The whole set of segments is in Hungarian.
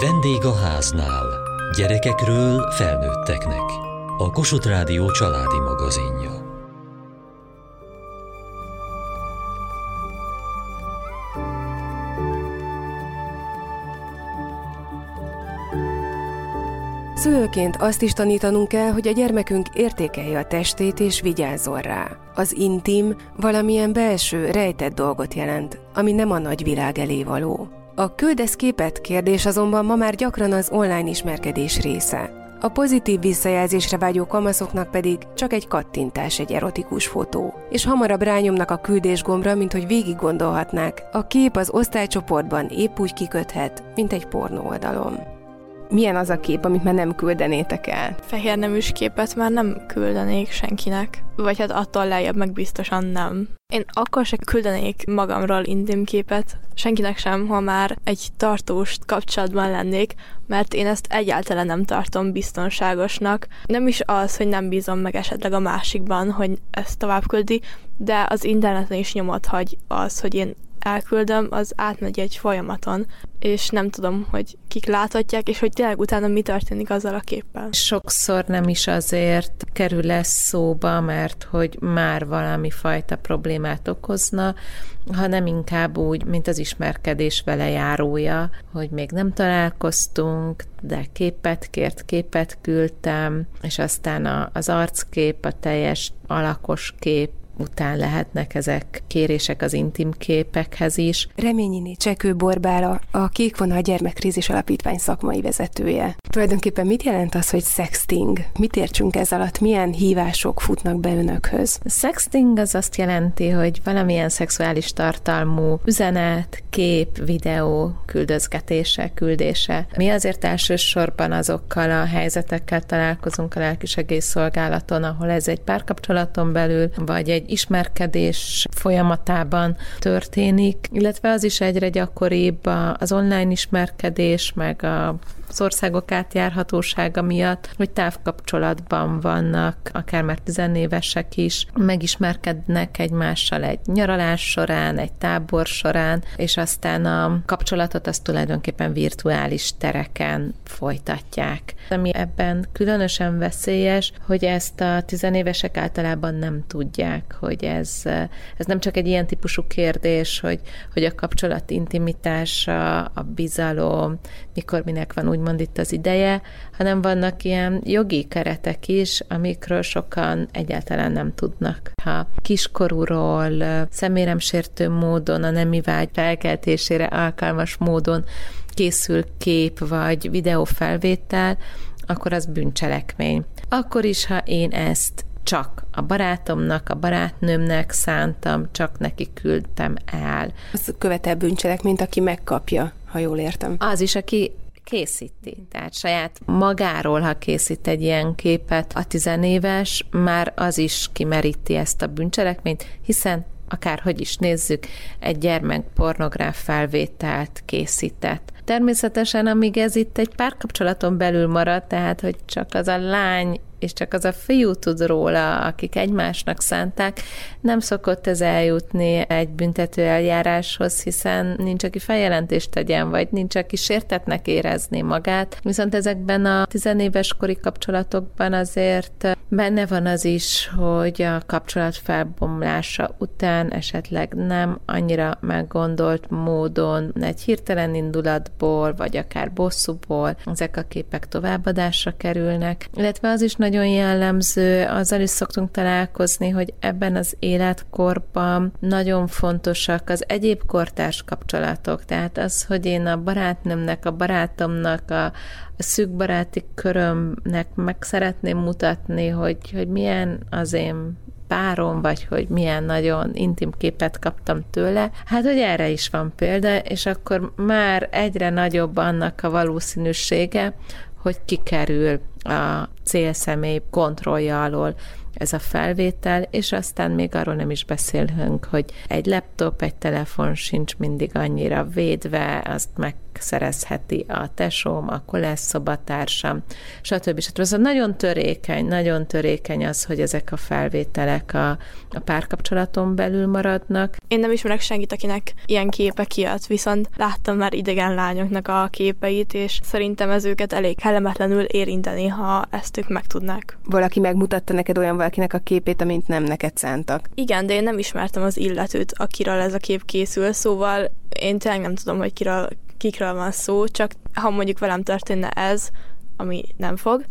Vendég a háznál. Gyerekekről felnőtteknek. A Kossuth Rádió családi magazinja. Szülőként azt is tanítanunk kell, hogy a gyermekünk értékelje a testét és vigyázzon rá. Az intim valamilyen belső, rejtett dolgot jelent, ami nem a nagyvilág elé való. A küldesz képet kérdés azonban ma már gyakran az online ismerkedés része. A pozitív visszajelzésre vágyó kamaszoknak pedig csak egy kattintás egy erotikus fotó. És hamarabb rányomnak a küldés gombra, mint hogy végig gondolhatnák. A kép az osztálycsoportban épp úgy kiköthet, mint egy pornó oldalon. Milyen az a kép, amit már nem küldenétek el? Fehér neműs képet már nem küldenék senkinek. Vagy hát attól lejjebb meg biztosan nem. Én akkor se küldenék magamról intim képet, senkinek sem, ha már egy tartós kapcsolatban lennék, mert én ezt egyáltalán nem tartom biztonságosnak. Nem is az, hogy nem bízom meg esetleg a másikban, hogy ezt tovább küldi, de az interneten is nyomot hagy az, hogy én elküldöm, az átmegy egy folyamaton, és nem tudom, hogy kik láthatják, és hogy tényleg utána mi történik azzal a képpel. Sokszor nem is azért kerül lesz szóba, mert hogy már valami fajta problémát okozna, hanem inkább úgy, mint az ismerkedés vele járója, hogy még nem találkoztunk, de képet kért, képet küldtem, és aztán az arckép, a teljes alakos kép után lehetnek ezek kérések az intim képekhez is. Reményini Csekő Borbála, a Kékvonal Gyermekkrízis Alapítvány szakmai vezetője. Tulajdonképpen mit jelent az, hogy sexting? Mit értsünk ez alatt? Milyen hívások futnak be önökhöz? A sexting az azt jelenti, hogy valamilyen szexuális tartalmú üzenet, kép, videó küldözgetése, küldése. Mi azért elsősorban azokkal a helyzetekkel találkozunk a lelkisegészszolgálaton, ahol ez egy párkapcsolaton belül, vagy egy egy ismerkedés folyamatában történik, illetve az is egyre gyakoribb az online ismerkedés, meg a az országok átjárhatósága miatt, hogy távkapcsolatban vannak, akár már tizenévesek is, megismerkednek egymással egy nyaralás során, egy tábor során, és aztán a kapcsolatot azt tulajdonképpen virtuális tereken folytatják. Ami ebben különösen veszélyes, hogy ezt a tizenévesek általában nem tudják, hogy ez, ez nem csak egy ilyen típusú kérdés, hogy, hogy a kapcsolat intimitása, a bizalom, mikor minek van úgy úgymond itt az ideje, hanem vannak ilyen jogi keretek is, amikről sokan egyáltalán nem tudnak. Ha kiskorúról szeméremsértő módon, a nemi vágy felkeltésére alkalmas módon készül kép vagy videófelvétel, akkor az bűncselekmény. Akkor is, ha én ezt csak a barátomnak, a barátnőmnek szántam, csak neki küldtem el. Az követel bűncselekményt, aki megkapja, ha jól értem. Az is, aki készíti. Tehát saját magáról, ha készít egy ilyen képet a tizenéves, már az is kimeríti ezt a bűncselekményt, hiszen akárhogy is nézzük, egy gyermek pornográf felvételt készített. Természetesen, amíg ez itt egy párkapcsolaton belül marad, tehát, hogy csak az a lány és csak az a fiú tud róla, akik egymásnak szánták, nem szokott ez eljutni egy büntető eljáráshoz, hiszen nincs, aki feljelentést tegyen, vagy nincs, aki sértetnek érezni magát. Viszont ezekben a tizenéves kori kapcsolatokban azért benne van az is, hogy a kapcsolat felbomlása után esetleg nem annyira meggondolt módon egy hirtelen indulatból, vagy akár bosszúból ezek a képek továbbadásra kerülnek, illetve az is nagyon jellemző, azzal is szoktunk találkozni, hogy ebben az életkorban nagyon fontosak az egyéb kortárs kapcsolatok, tehát az, hogy én a barátnőmnek, a barátomnak, a, a szűk körömnek meg szeretném mutatni, hogy, hogy milyen az én párom, vagy hogy milyen nagyon intim képet kaptam tőle. Hát, hogy erre is van példa, és akkor már egyre nagyobb annak a valószínűsége, hogy kikerül a célszemély kontrollja alól ez a felvétel, és aztán még arról nem is beszélünk, hogy egy laptop, egy telefon sincs mindig annyira védve, azt meg megszerezheti a tesóm, akkor lesz szobatársam, stb. stb. Ez nagyon törékeny, nagyon törékeny az, hogy ezek a felvételek a, a párkapcsolaton belül maradnak. Én nem ismerek senkit, akinek ilyen képe kijött, viszont láttam már idegen lányoknak a képeit, és szerintem ez őket elég kellemetlenül érinteni, ha ezt ők megtudnák. Valaki megmutatta neked olyan valakinek a képét, amint nem neked szántak. Igen, de én nem ismertem az illetőt, akiről ez a kép készül, szóval én tényleg nem tudom, hogy kiről kikről van szó, csak ha mondjuk velem történne ez, ami nem fog,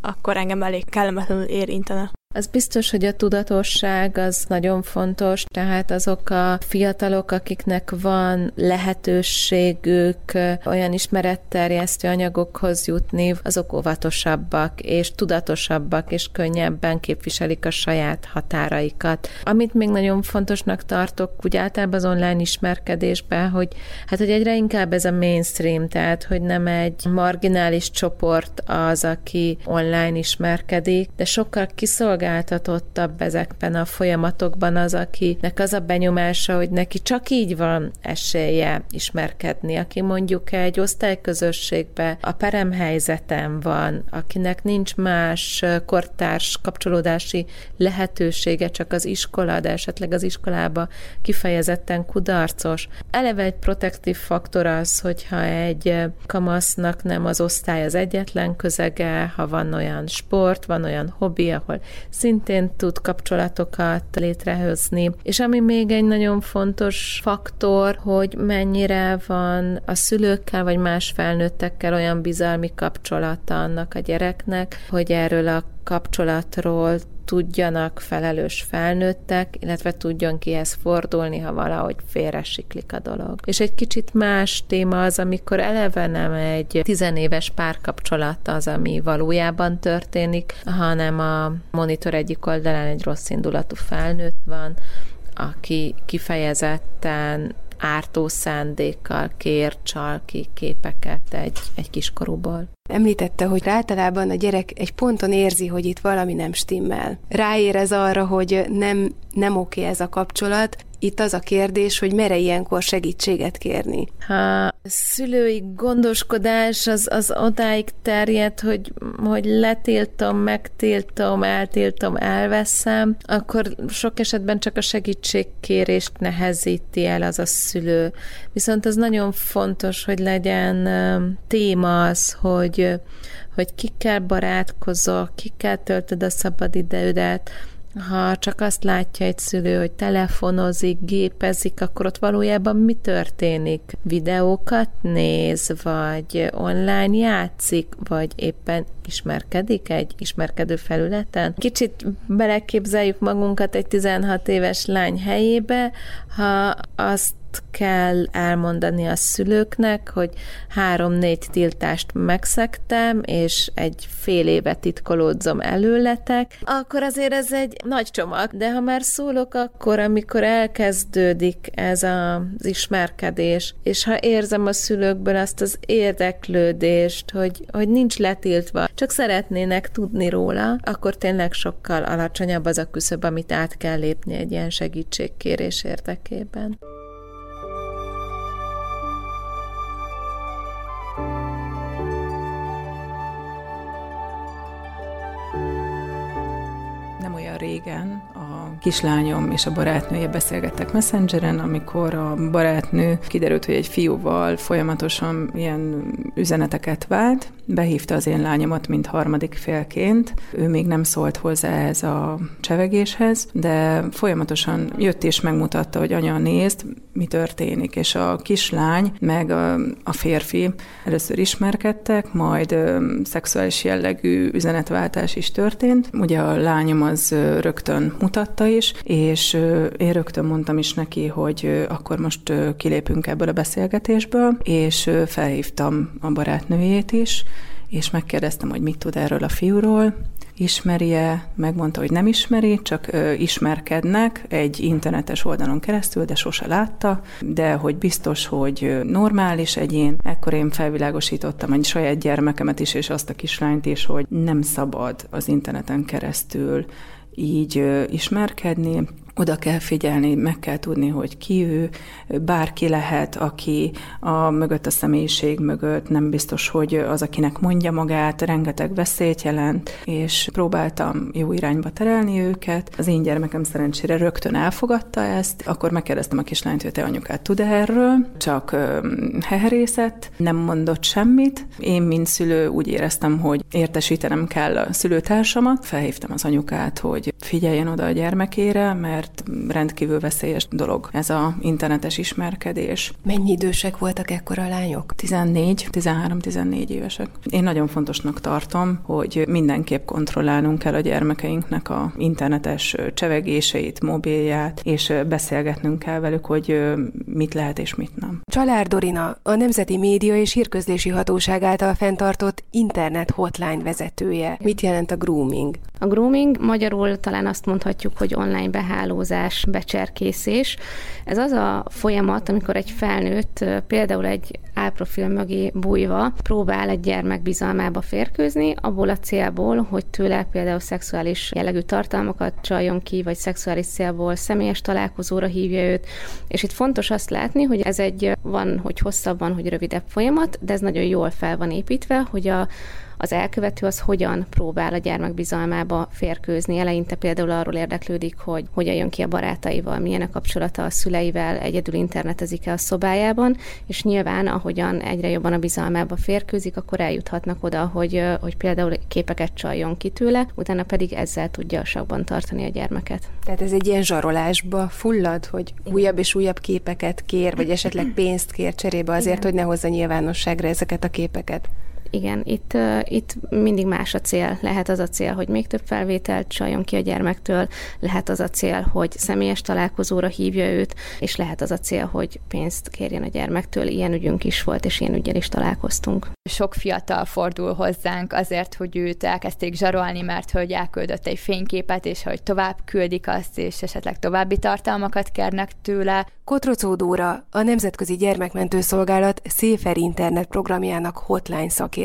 akkor engem elég kellemetlenül érintene. Az biztos, hogy a tudatosság az nagyon fontos, tehát azok a fiatalok, akiknek van lehetőségük olyan ismeretterjesztő anyagokhoz jutni, azok óvatosabbak és tudatosabbak és könnyebben képviselik a saját határaikat. Amit még nagyon fontosnak tartok, úgy általában az online ismerkedésben, hogy hát, hogy egyre inkább ez a mainstream, tehát, hogy nem egy marginális csoport az, aki online ismerkedik, de sokkal kiszolgáltatóbb kiszolgáltatottabb ezekben a folyamatokban az, akinek az a benyomása, hogy neki csak így van esélye ismerkedni, aki mondjuk egy osztályközösségbe a peremhelyzeten van, akinek nincs más kortárs kapcsolódási lehetősége, csak az iskola, de esetleg az iskolába kifejezetten kudarcos. Eleve egy protektív faktor az, hogyha egy kamasznak nem az osztály az egyetlen közege, ha van olyan sport, van olyan hobbi, ahol szintén tud kapcsolatokat létrehozni. És ami még egy nagyon fontos faktor, hogy mennyire van a szülőkkel vagy más felnőttekkel olyan bizalmi kapcsolata annak a gyereknek, hogy erről a kapcsolatról tudjanak felelős felnőttek, illetve tudjon kihez fordulni, ha valahogy félre siklik a dolog. És egy kicsit más téma az, amikor eleve nem egy tizenéves párkapcsolat az, ami valójában történik, hanem a monitor egyik oldalán egy rossz indulatú felnőtt van, aki kifejezetten ártó szándékkal kér, csal képeket egy, egy kiskorúból. Említette, hogy általában a gyerek egy ponton érzi, hogy itt valami nem stimmel. Ráérez arra, hogy nem, nem oké ez a kapcsolat, itt az a kérdés, hogy mere ilyenkor segítséget kérni. Ha szülői gondoskodás az, az odáig terjed, hogy, hogy letiltom, megtiltom, eltiltom, elveszem, akkor sok esetben csak a segítségkérést nehezíti el az a szülő. Viszont az nagyon fontos, hogy legyen téma az, hogy, hogy kikkel barátkozol, kikkel töltöd a szabadidődet, ha csak azt látja egy szülő, hogy telefonozik, gépezik, akkor ott valójában mi történik? Videókat néz, vagy online játszik, vagy éppen ismerkedik egy ismerkedő felületen? Kicsit beleképzeljük magunkat egy 16 éves lány helyébe, ha azt kell elmondani a szülőknek, hogy három-négy tiltást megszektem, és egy fél évet titkolódzom előletek, akkor azért ez egy nagy csomag, de ha már szólok, akkor amikor elkezdődik ez az ismerkedés, és ha érzem a szülőkből azt az érdeklődést, hogy, hogy nincs letiltva, csak szeretnének tudni róla, akkor tényleg sokkal alacsonyabb az a küszöb, amit át kell lépni egy ilyen segítségkérés érdekében. Kislányom és a barátnője beszélgettek Messengeren, amikor a barátnő kiderült, hogy egy fiúval folyamatosan ilyen üzeneteket vált, behívta az én lányomat, mint harmadik félként. Ő még nem szólt hozzá ez a csevegéshez, de folyamatosan jött és megmutatta, hogy anya, nézd, mi történik. És a kislány, meg a, a férfi először ismerkedtek, majd ö, szexuális jellegű üzenetváltás is történt. Ugye a lányom az rögtön mutatta is, és én rögtön mondtam is neki, hogy akkor most kilépünk ebből a beszélgetésből, és felhívtam a barátnőjét is, és megkérdeztem, hogy mit tud erről a fiúról, ismeri-e, megmondta, hogy nem ismeri, csak ö, ismerkednek egy internetes oldalon keresztül, de sose látta, de hogy biztos, hogy normális egyén, ekkor én felvilágosítottam egy saját gyermekemet is, és azt a kislányt is, hogy nem szabad az interneten keresztül így ismerkedni, oda kell figyelni, meg kell tudni, hogy ki ő, bárki lehet, aki a mögött a személyiség mögött nem biztos, hogy az, akinek mondja magát, rengeteg veszélyt jelent, és próbáltam jó irányba terelni őket. Az én gyermekem szerencsére rögtön elfogadta ezt, akkor megkérdeztem a kislányt, hogy te anyukát tud erről, csak heherészett, nem mondott semmit. Én, mint szülő úgy éreztem, hogy értesítenem kell a szülőtársamat, felhívtam az anyukát, hogy figyeljen oda a gyermekére, mert mert rendkívül veszélyes dolog ez a internetes ismerkedés. Mennyi idősek voltak ekkor a lányok? 14, 13-14 évesek. Én nagyon fontosnak tartom, hogy mindenképp kontrollálnunk kell a gyermekeinknek a internetes csevegéseit, mobilját, és beszélgetnünk kell velük, hogy mit lehet és mit nem. Csalár Dorina, a Nemzeti Média és Hírközlési Hatóság által fenntartott internet hotline vezetője. Mit jelent a grooming? A grooming magyarul talán azt mondhatjuk, hogy online behálózás, becserkészés. Ez az a folyamat, amikor egy felnőtt például egy álprofil mögé bújva próbál egy gyermek bizalmába férkőzni, abból a célból, hogy tőle például szexuális jellegű tartalmakat csaljon ki, vagy szexuális célból személyes találkozóra hívja őt. És itt fontos azt látni, hogy ez egy van, hogy hosszabb, van, hogy rövidebb folyamat, de ez nagyon jól fel van építve, hogy a az elkövető az hogyan próbál a gyermek bizalmába férkőzni. Eleinte például arról érdeklődik, hogy hogyan jön ki a barátaival, milyen a kapcsolata a szüleivel, egyedül internetezik-e a szobájában, és nyilván ahogyan egyre jobban a bizalmába férkőzik, akkor eljuthatnak oda, hogy, hogy például képeket csaljon ki tőle, utána pedig ezzel tudja a sakban tartani a gyermeket. Tehát ez egy ilyen zsarolásba fullad, hogy újabb és újabb képeket kér, vagy esetleg pénzt kér cserébe azért, Igen. hogy ne hozza nyilvánosságra ezeket a képeket igen, itt, uh, itt mindig más a cél. Lehet az a cél, hogy még több felvételt csaljon ki a gyermektől, lehet az a cél, hogy személyes találkozóra hívja őt, és lehet az a cél, hogy pénzt kérjen a gyermektől. Ilyen ügyünk is volt, és ilyen ügyel is találkoztunk. Sok fiatal fordul hozzánk azért, hogy őt elkezdték zsarolni, mert hogy elküldött egy fényképet, és hogy tovább küldik azt, és esetleg további tartalmakat kérnek tőle. Kotrocó Dóra, a Nemzetközi Gyermekmentő Szolgálat Széfer internet programjának hotline szakértője.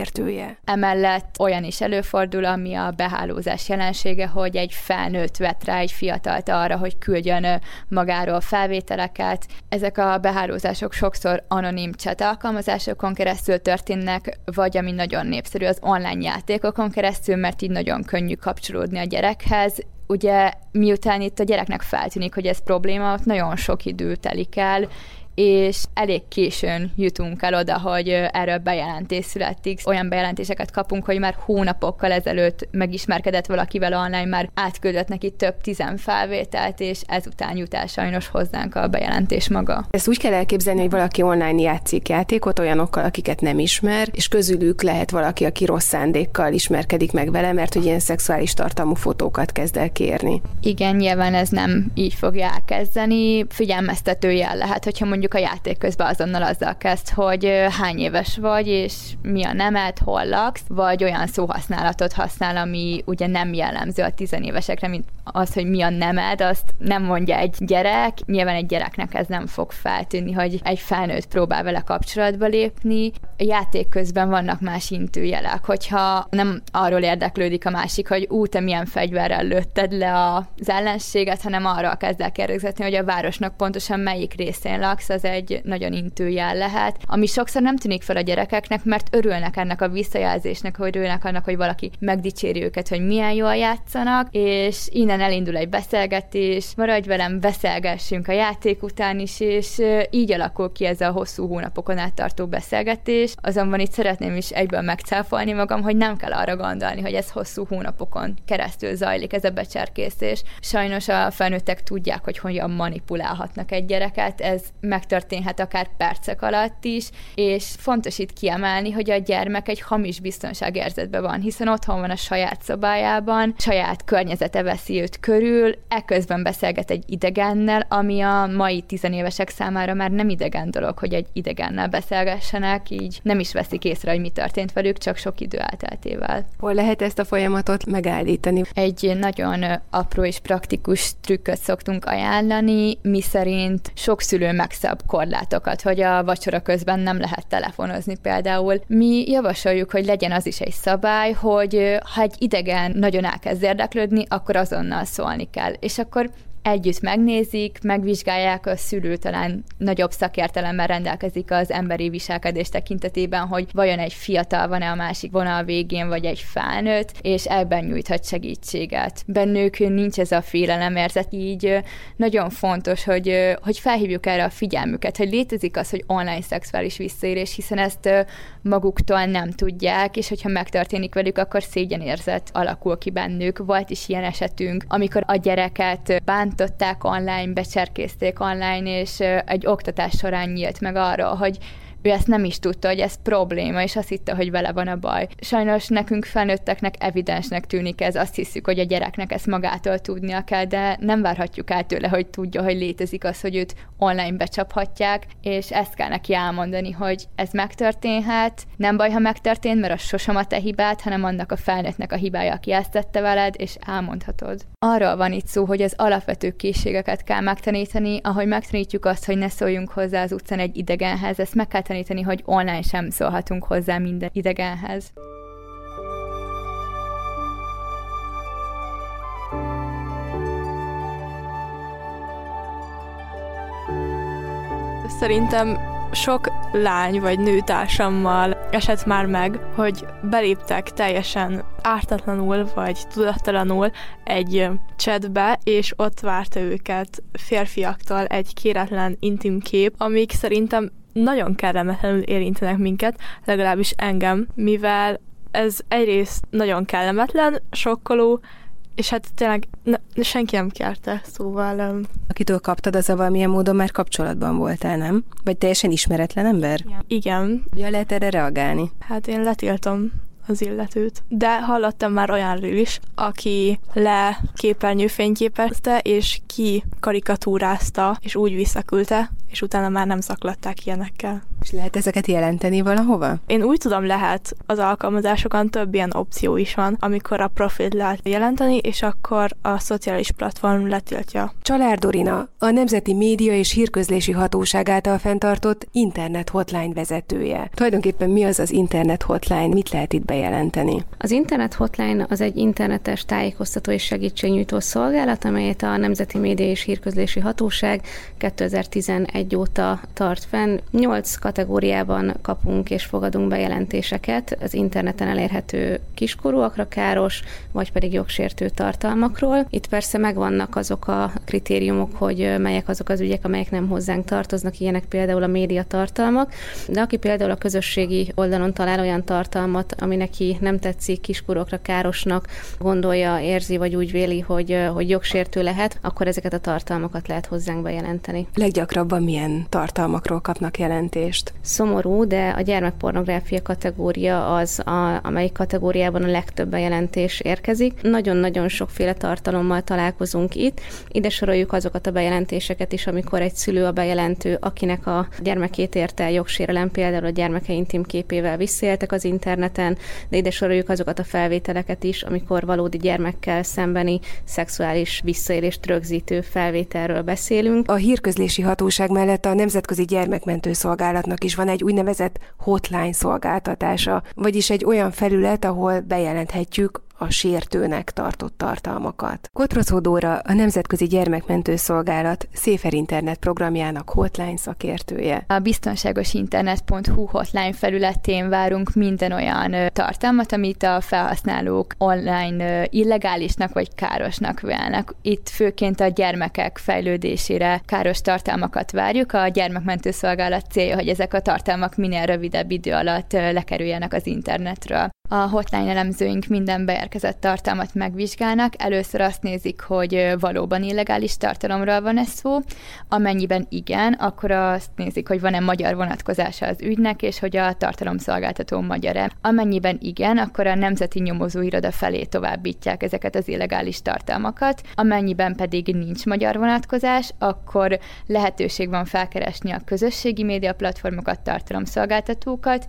Emellett olyan is előfordul, ami a behálózás jelensége, hogy egy felnőtt vet rá egy fiatalt arra, hogy küldjön magáról felvételeket. Ezek a behálózások sokszor anonim chat alkalmazásokon keresztül történnek, vagy ami nagyon népszerű az online játékokon keresztül, mert így nagyon könnyű kapcsolódni a gyerekhez, ugye miután itt a gyereknek feltűnik, hogy ez probléma, ott nagyon sok idő telik el, és elég későn jutunk el oda, hogy erről bejelentés születik. Olyan bejelentéseket kapunk, hogy már hónapokkal ezelőtt megismerkedett valakivel online, már átküldött neki több tizen felvételt, és ezután jut el sajnos hozzánk a bejelentés maga. Ezt úgy kell elképzelni, hogy valaki online játszik játékot olyanokkal, akiket nem ismer, és közülük lehet valaki, aki rossz szándékkal ismerkedik meg vele, mert hogy ilyen szexuális tartalmú fotókat kezd el kérni. Igen, nyilván ez nem így fogja elkezdeni. Figyelmeztetőjel lehet, hogyha mondjuk mondjuk a játék közben azonnal azzal kezd, hogy hány éves vagy, és mi a nemed, hol laksz, vagy olyan szóhasználatot használ, ami ugye nem jellemző a tizenévesekre, mint az, hogy mi a nemed, azt nem mondja egy gyerek. Nyilván egy gyereknek ez nem fog feltűnni, hogy egy felnőtt próbál vele kapcsolatba lépni. A játék közben vannak más intőjelek, hogyha nem arról érdeklődik a másik, hogy ú, te milyen fegyverrel lőtted le az ellenséget, hanem arra kezd el kérdezni, hogy a városnak pontosan melyik részén laksz, az egy nagyon intőjel lehet, ami sokszor nem tűnik fel a gyerekeknek, mert örülnek ennek a visszajelzésnek, hogy örülnek annak, hogy valaki megdicséri őket, hogy milyen jól játszanak, és innen elindul egy beszélgetés, maradj velem, beszélgessünk a játék után is, és így alakul ki ez a hosszú hónapokon át tartó beszélgetés. Azonban itt szeretném is egyből megcáfolni magam, hogy nem kell arra gondolni, hogy ez hosszú hónapokon keresztül zajlik ez a becserkészés. Sajnos a felnőttek tudják, hogy hogyan manipulálhatnak egy gyereket, ez meg megtörténhet akár percek alatt is, és fontos itt kiemelni, hogy a gyermek egy hamis biztonságérzetben van, hiszen otthon van a saját szobájában, saját környezete veszi őt körül, ekközben beszélget egy idegennel, ami a mai tizenévesek számára már nem idegen dolog, hogy egy idegennel beszélgessenek, így nem is veszik észre, hogy mi történt velük, csak sok idő elteltével. Hol lehet ezt a folyamatot megállítani? Egy nagyon apró és praktikus trükköt szoktunk ajánlani, mi szerint sok szülő megszab korlátokat, hogy a vacsora közben nem lehet telefonozni például. Mi javasoljuk, hogy legyen az is egy szabály, hogy ha egy idegen nagyon elkezd érdeklődni, akkor azonnal azonnal szólni kell. És akkor együtt megnézik, megvizsgálják, a szülő talán nagyobb szakértelemmel rendelkezik az emberi viselkedés tekintetében, hogy vajon egy fiatal van-e a másik vonal végén, vagy egy felnőtt, és ebben nyújthat segítséget. Bennük nincs ez a félelemérzet, így nagyon fontos, hogy, hogy felhívjuk erre a figyelmüket, hogy létezik az, hogy online szexuális visszaérés, hiszen ezt maguktól nem tudják, és hogyha megtörténik velük, akkor szégyenérzet alakul ki bennük. Volt is ilyen esetünk, amikor a gyereket bánt bántották online, becserkézték online, és egy oktatás során nyílt meg arra, hogy ő ezt nem is tudta, hogy ez probléma, és azt hitte, hogy vele van a baj. Sajnos nekünk felnőtteknek evidensnek tűnik ez, azt hiszük, hogy a gyereknek ezt magától tudnia kell, de nem várhatjuk el tőle, hogy tudja, hogy létezik az, hogy őt online becsaphatják, és ezt kell neki elmondani, hogy ez megtörténhet, nem baj, ha megtörtént, mert az sosem a te hibád, hanem annak a felnőttnek a hibája, aki ezt tette veled, és elmondhatod. Arról van itt szó, hogy az alapvető készségeket kell megtanítani, ahogy megtanítjuk azt, hogy ne szóljunk hozzá az utcán egy idegenhez, ezt meg kell tanítani, hogy online sem szólhatunk hozzá minden idegenhez. Szerintem sok lány vagy nőtársammal esett már meg, hogy beléptek teljesen ártatlanul vagy tudattalanul egy chatbe, és ott várta őket férfiaktól egy kéretlen intim kép, amik szerintem nagyon kellemetlenül érintenek minket, legalábbis engem, mivel ez egyrészt nagyon kellemetlen, sokkoló, és hát tényleg ne, senki nem kérte, szóval... Um... Akitől kaptad, az a valamilyen módon már kapcsolatban voltál, nem? Vagy teljesen ismeretlen ember? Igen. Ja, lehet erre reagálni? Hát én letiltom az illetőt. De hallottam már olyanról is, aki le képernyőfényképezte, és ki karikatúrázta, és úgy visszaküldte, és utána már nem zaklatták ilyenekkel. És lehet ezeket jelenteni valahova? Én úgy tudom, lehet. Az alkalmazásokon több ilyen opció is van, amikor a profilt lehet jelenteni, és akkor a szociális platform letiltja. Csalár Dorina, a Nemzeti Média és Hírközlési Hatóság által fenntartott internet hotline vezetője. Tulajdonképpen mi az az internet hotline? Mit lehet itt bejelenteni? Az internet hotline az egy internetes tájékoztató és segítségnyújtó szolgálat, amelyet a Nemzeti Média és Hírközlési Hatóság 2011 óta tart fenn. Nyolc kategóriában kapunk és fogadunk bejelentéseket az interneten elérhető kiskorúakra káros, vagy pedig jogsértő tartalmakról. Itt persze megvannak azok a kritériumok, hogy melyek azok az ügyek, amelyek nem hozzánk tartoznak, ilyenek például a média tartalmak, de aki például a közösségi oldalon talál olyan tartalmat, ami neki nem tetszik, kiskorúakra károsnak gondolja, érzi, vagy úgy véli, hogy, hogy jogsértő lehet, akkor ezeket a tartalmakat lehet hozzánk bejelenteni. Leggyakrabban milyen tartalmakról kapnak jelentést? Szomorú, de a gyermekpornográfia kategória az, a, amelyik kategóriában a legtöbb bejelentés érkezik. Nagyon-nagyon sokféle tartalommal találkozunk itt. Ide soroljuk azokat a bejelentéseket is, amikor egy szülő a bejelentő, akinek a gyermekét érte el jogsérelem, például a gyermeke intim képével visszaéltek az interneten, de ide soroljuk azokat a felvételeket is, amikor valódi gyermekkel szembeni szexuális visszaélést rögzítő felvételről beszélünk. A hírközlési hatóság mellett a Nemzetközi Gyermekmentő Szolgálat szolgálatnak is van egy úgynevezett hotline szolgáltatása, vagyis egy olyan felület, ahol bejelenthetjük a sértőnek tartott tartalmakat. Kotrocó a Nemzetközi Gyermekmentő Szolgálat Széfer Internet programjának hotline szakértője. A biztonságos internet.hu hotline felületén várunk minden olyan tartalmat, amit a felhasználók online illegálisnak vagy károsnak vélnek. Itt főként a gyermekek fejlődésére káros tartalmakat várjuk. A gyermekmentő szolgálat célja, hogy ezek a tartalmak minél rövidebb idő alatt lekerüljenek az internetről. A hotline elemzőink minden beérkezett tartalmat megvizsgálnak. Először azt nézik, hogy valóban illegális tartalomról van ez szó. Amennyiben igen, akkor azt nézik, hogy van-e magyar vonatkozása az ügynek, és hogy a tartalomszolgáltató magyar-e. Amennyiben igen, akkor a Nemzeti Nyomozóiroda felé továbbítják ezeket az illegális tartalmakat. Amennyiben pedig nincs magyar vonatkozás, akkor lehetőség van felkeresni a közösségi média platformokat, tartalomszolgáltatókat,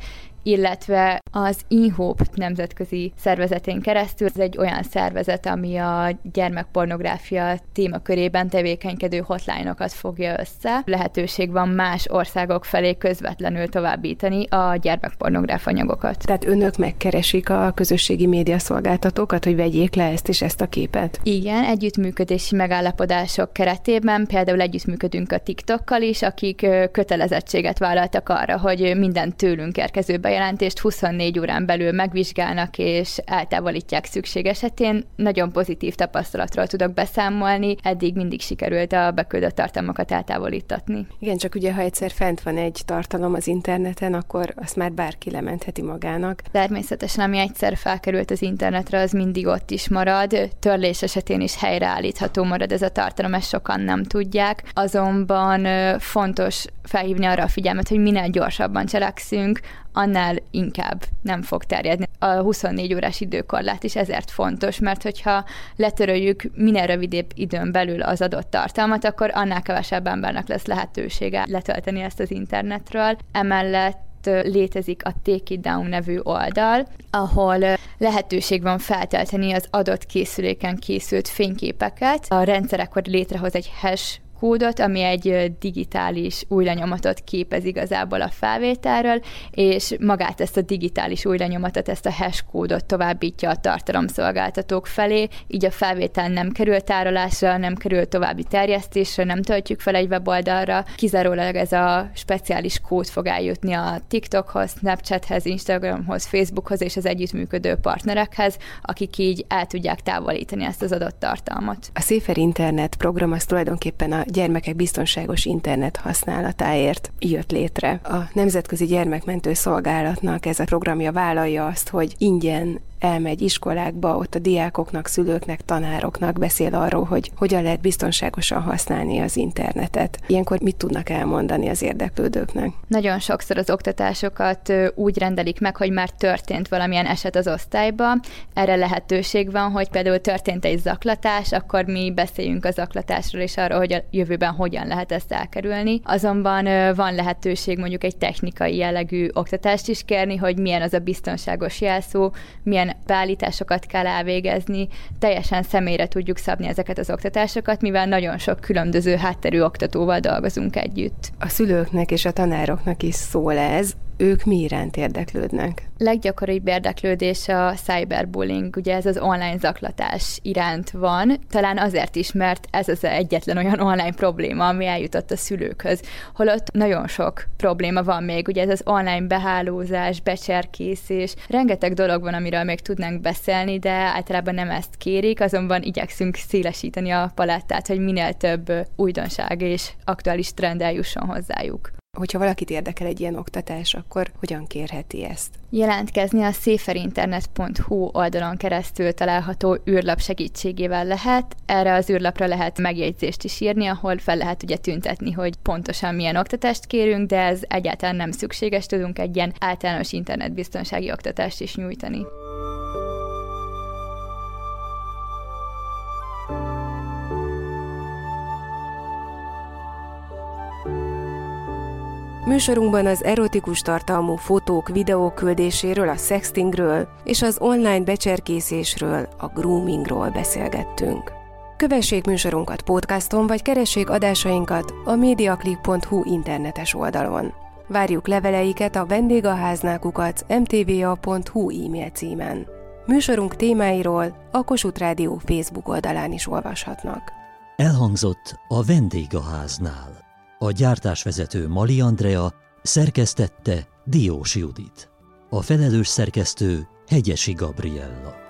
illetve az InHope nemzetközi szervezetén keresztül. Ez egy olyan szervezet, ami a gyermekpornográfia témakörében tevékenykedő hotline-okat fogja össze. Lehetőség van más országok felé közvetlenül továbbítani a gyermekpornográf anyagokat. Tehát önök megkeresik a közösségi médiaszolgáltatókat, hogy vegyék le ezt és ezt a képet? Igen, együttműködési megállapodások keretében például együttműködünk a TikTokkal is, akik kötelezettséget vállaltak arra, hogy minden tőlünk érkező bejelentést 24 órán belül megvizsgálnak és eltávolítják szükség esetén. Nagyon pozitív tapasztalatról tudok beszámolni, eddig mindig sikerült a beküldött tartalmakat eltávolítatni. Igen, csak ugye ha egyszer fent van egy tartalom az interneten, akkor azt már bárki lementheti magának. Természetesen, ami egyszer felkerült az internetre, az mindig ott is marad. Törlés esetén is helyreállítható marad ez a tartalom, ezt sokan nem tudják. Azonban fontos felhívni arra a figyelmet, hogy minél gyorsabban cselekszünk, annál inkább nem fog terjedni. A 24 órás időkorlát is ezért fontos, mert hogyha letöröljük minél rövidebb időn belül az adott tartalmat, akkor annál kevesebb embernek lesz lehetősége letölteni ezt az internetről. Emellett létezik a Take It Down nevű oldal, ahol lehetőség van feltölteni az adott készüléken készült fényképeket. A rendszer akkor létrehoz egy hash kódot, ami egy digitális új lenyomatot képez igazából a felvételről, és magát ezt a digitális új lenyomatot, ezt a hash kódot továbbítja a tartalomszolgáltatók felé, így a felvétel nem kerül tárolásra, nem kerül további terjesztésre, nem töltjük fel egy weboldalra, kizárólag ez a speciális kód fog eljutni a TikTokhoz, Snapchathez, Instagramhoz, Facebookhoz és az együttműködő partnerekhez, akik így el tudják távolítani ezt az adott tartalmat. A Safer Internet program az tulajdonképpen a gyermekek biztonságos internet használatáért jött létre. A Nemzetközi Gyermekmentő Szolgálatnak ez a programja vállalja azt, hogy ingyen elmegy iskolákba, ott a diákoknak, szülőknek, tanároknak beszél arról, hogy hogyan lehet biztonságosan használni az internetet. Ilyenkor mit tudnak elmondani az érdeklődőknek? Nagyon sokszor az oktatásokat úgy rendelik meg, hogy már történt valamilyen eset az osztályba. Erre lehetőség van, hogy például történt egy zaklatás, akkor mi beszéljünk a zaklatásról és arról, hogy a jövőben hogyan lehet ezt elkerülni. Azonban van lehetőség mondjuk egy technikai jellegű oktatást is kérni, hogy milyen az a biztonságos jelszó, milyen milyen beállításokat kell elvégezni, teljesen személyre tudjuk szabni ezeket az oktatásokat, mivel nagyon sok különböző hátterű oktatóval dolgozunk együtt. A szülőknek és a tanároknak is szól ez, ők mi iránt érdeklődnek? Leggyakoribb érdeklődés a cyberbullying, ugye ez az online zaklatás iránt van, talán azért is, mert ez az egyetlen olyan online probléma, ami eljutott a szülőkhöz, holott nagyon sok probléma van még, ugye ez az online behálózás, becserkészés, rengeteg dolog van, amiről még tudnánk beszélni, de általában nem ezt kérik, azonban igyekszünk szélesíteni a palettát, hogy minél több újdonság és aktuális trend eljusson hozzájuk. Hogyha valakit érdekel egy ilyen oktatás, akkor hogyan kérheti ezt? Jelentkezni a széferinternet.hu oldalon keresztül található űrlap segítségével lehet. Erre az űrlapra lehet megjegyzést is írni, ahol fel lehet ugye tüntetni, hogy pontosan milyen oktatást kérünk, de ez egyáltalán nem szükséges, tudunk egy ilyen általános internetbiztonsági oktatást is nyújtani. Műsorunkban az erotikus tartalmú fotók, videók küldéséről, a sextingről és az online becserkészésről, a groomingról beszélgettünk. Kövessék műsorunkat podcaston, vagy keressék adásainkat a mediaclick.hu internetes oldalon. Várjuk leveleiket a vendégaháznákukat mtva.hu e-mail címen. Műsorunk témáiról a Kossuth Rádió Facebook oldalán is olvashatnak. Elhangzott a vendégháznál. A gyártásvezető Mali Andrea szerkesztette Diós Judit. A felelős szerkesztő Hegyesi Gabriella.